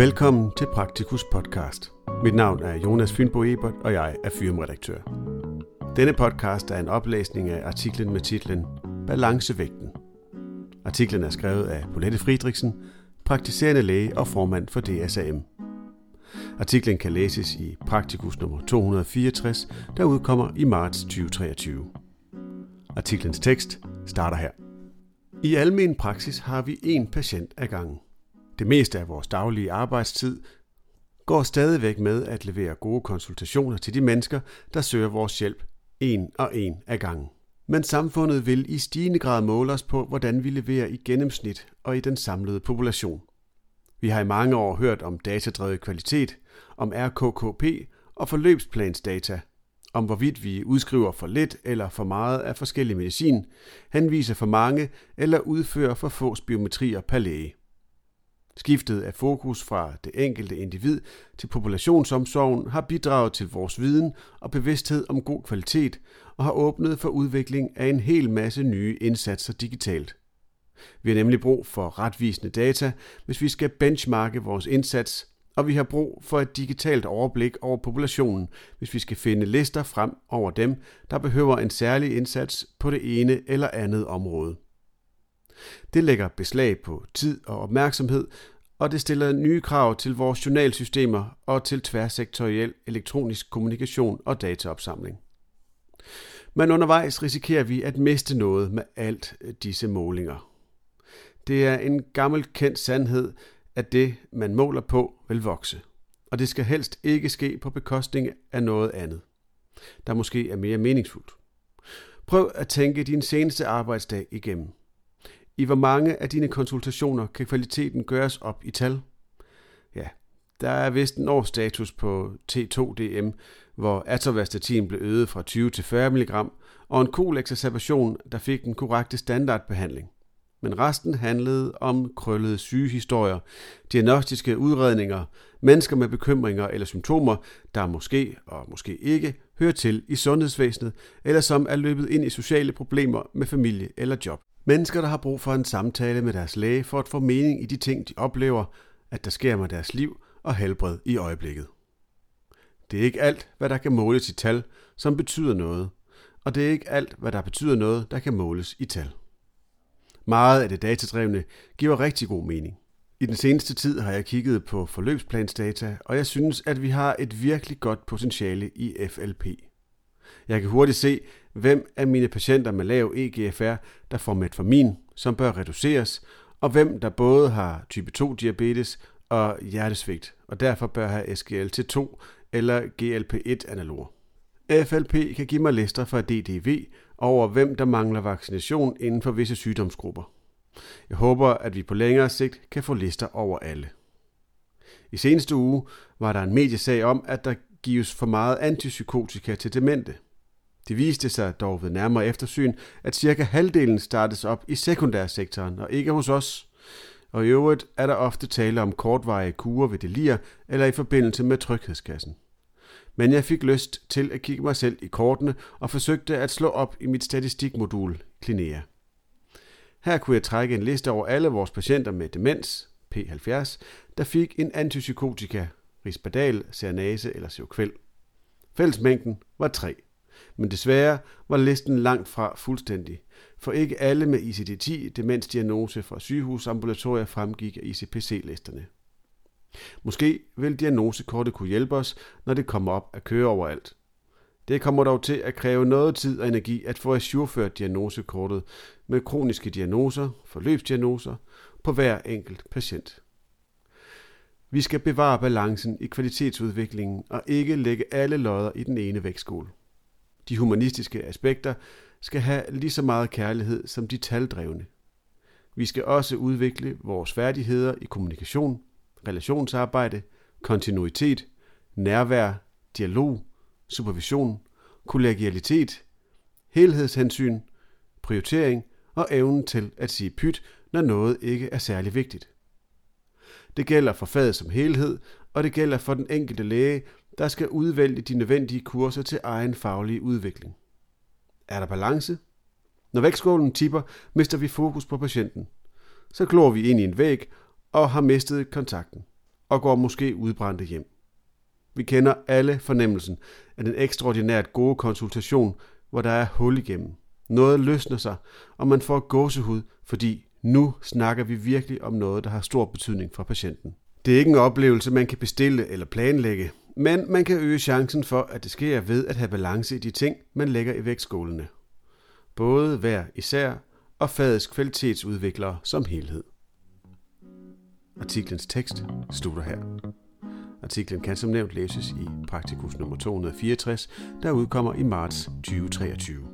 Velkommen til Praktikus podcast. Mit navn er Jonas Fynbo Ebert, og jeg er firmaredaktør. Denne podcast er en oplæsning af artiklen med titlen Balancevægten. Artiklen er skrevet af Bolette Friedrichsen, praktiserende læge og formand for DSAM. Artiklen kan læses i Praktikus nummer 264, der udkommer i marts 2023. Artiklens tekst starter her. I almen praksis har vi én patient ad gangen. Det meste af vores daglige arbejdstid går stadigvæk med at levere gode konsultationer til de mennesker, der søger vores hjælp en og en ad gangen. Men samfundet vil i stigende grad måle os på, hvordan vi leverer i gennemsnit og i den samlede population. Vi har i mange år hørt om datadrevet kvalitet, om RKKP og forløbsplansdata, om hvorvidt vi udskriver for lidt eller for meget af forskellig medicin, henviser for mange eller udfører for få biometrier per læge. Skiftet af fokus fra det enkelte individ til populationsomsorgen har bidraget til vores viden og bevidsthed om god kvalitet og har åbnet for udvikling af en hel masse nye indsatser digitalt. Vi har nemlig brug for retvisende data, hvis vi skal benchmarke vores indsats, og vi har brug for et digitalt overblik over populationen, hvis vi skal finde lister frem over dem, der behøver en særlig indsats på det ene eller andet område. Det lægger beslag på tid og opmærksomhed, og det stiller nye krav til vores journalsystemer og til tværsektoriel elektronisk kommunikation og dataopsamling. Men undervejs risikerer vi at miste noget med alt disse målinger. Det er en gammel kendt sandhed, at det, man måler på, vil vokse. Og det skal helst ikke ske på bekostning af noget andet, der måske er mere meningsfuldt. Prøv at tænke din seneste arbejdsdag igennem. I hvor mange af dine konsultationer kan kvaliteten gøres op i tal? Ja, der er vist en årsstatus på T2DM, hvor atorvastatin blev øget fra 20 til 40 mg, og en kolexacerbation, der fik den korrekte standardbehandling. Men resten handlede om krøllede sygehistorier, diagnostiske udredninger, mennesker med bekymringer eller symptomer, der måske og måske ikke hører til i sundhedsvæsenet, eller som er løbet ind i sociale problemer med familie eller job. Mennesker, der har brug for en samtale med deres læge for at få mening i de ting, de oplever, at der sker med deres liv og helbred i øjeblikket. Det er ikke alt, hvad der kan måles i tal, som betyder noget, og det er ikke alt, hvad der betyder noget, der kan måles i tal. Meget af det datadrevne giver rigtig god mening. I den seneste tid har jeg kigget på forløbsplansdata, og jeg synes, at vi har et virkelig godt potentiale i FLP. Jeg kan hurtigt se, hvem af mine patienter med lav EGFR, der får metformin, som bør reduceres, og hvem der både har type 2 diabetes og hjertesvigt, og derfor bør have SGLT2 eller GLP-1-analoger. FLP kan give mig lister fra DDV over, hvem der mangler vaccination inden for visse sygdomsgrupper. Jeg håber, at vi på længere sigt kan få lister over alle. I seneste uge var der en mediesag om, at der gives for meget antipsykotika til demente. Det viste sig dog ved nærmere eftersyn, at cirka halvdelen startes op i sekundærsektoren og ikke hos os. Og i øvrigt er der ofte tale om kortvarige kurer ved delir eller i forbindelse med tryghedskassen. Men jeg fik lyst til at kigge mig selv i kortene og forsøgte at slå op i mit statistikmodul Klinea. Her kunne jeg trække en liste over alle vores patienter med demens, P70, der fik en antipsykotika, Risperdal, Sernase eller Sivkvæl. Fællesmængden var 3. Men desværre var listen langt fra fuldstændig, for ikke alle med ICD-10 demensdiagnose fra sygehusambulatorier fremgik af ICPC-listerne. Måske vil diagnosekortet kunne hjælpe os, når det kommer op at køre overalt. Det kommer dog til at kræve noget tid og energi at få ajourført diagnosekortet med kroniske diagnoser, forløbsdiagnoser, på hver enkelt patient. Vi skal bevare balancen i kvalitetsudviklingen og ikke lægge alle lodder i den ene vægtskål. De humanistiske aspekter skal have lige så meget kærlighed som de taldrevne. Vi skal også udvikle vores færdigheder i kommunikation, relationsarbejde, kontinuitet, nærvær, dialog, supervision, kollegialitet, helhedshensyn, prioritering og evnen til at sige pyt, når noget ikke er særlig vigtigt. Det gælder for faget som helhed, og det gælder for den enkelte læge, der skal udvælge de nødvendige kurser til egen faglig udvikling. Er der balance? Når vægtskålen tipper, mister vi fokus på patienten. Så glor vi ind i en væg og har mistet kontakten. og går måske udbrændte hjem. Vi kender alle fornemmelsen af den ekstraordinært gode konsultation, hvor der er hul igennem. Noget løsner sig, og man får gåsehud, fordi nu snakker vi virkelig om noget, der har stor betydning for patienten. Det er ikke en oplevelse, man kan bestille eller planlægge, men man kan øge chancen for, at det sker ved at have balance i de ting, man lægger i vægtskålene. Både hver især og fagets kvalitetsudviklere som helhed. Artiklens tekst slutter her. Artiklen kan som nævnt læses i Praktikus nummer 264, der udkommer i marts 2023.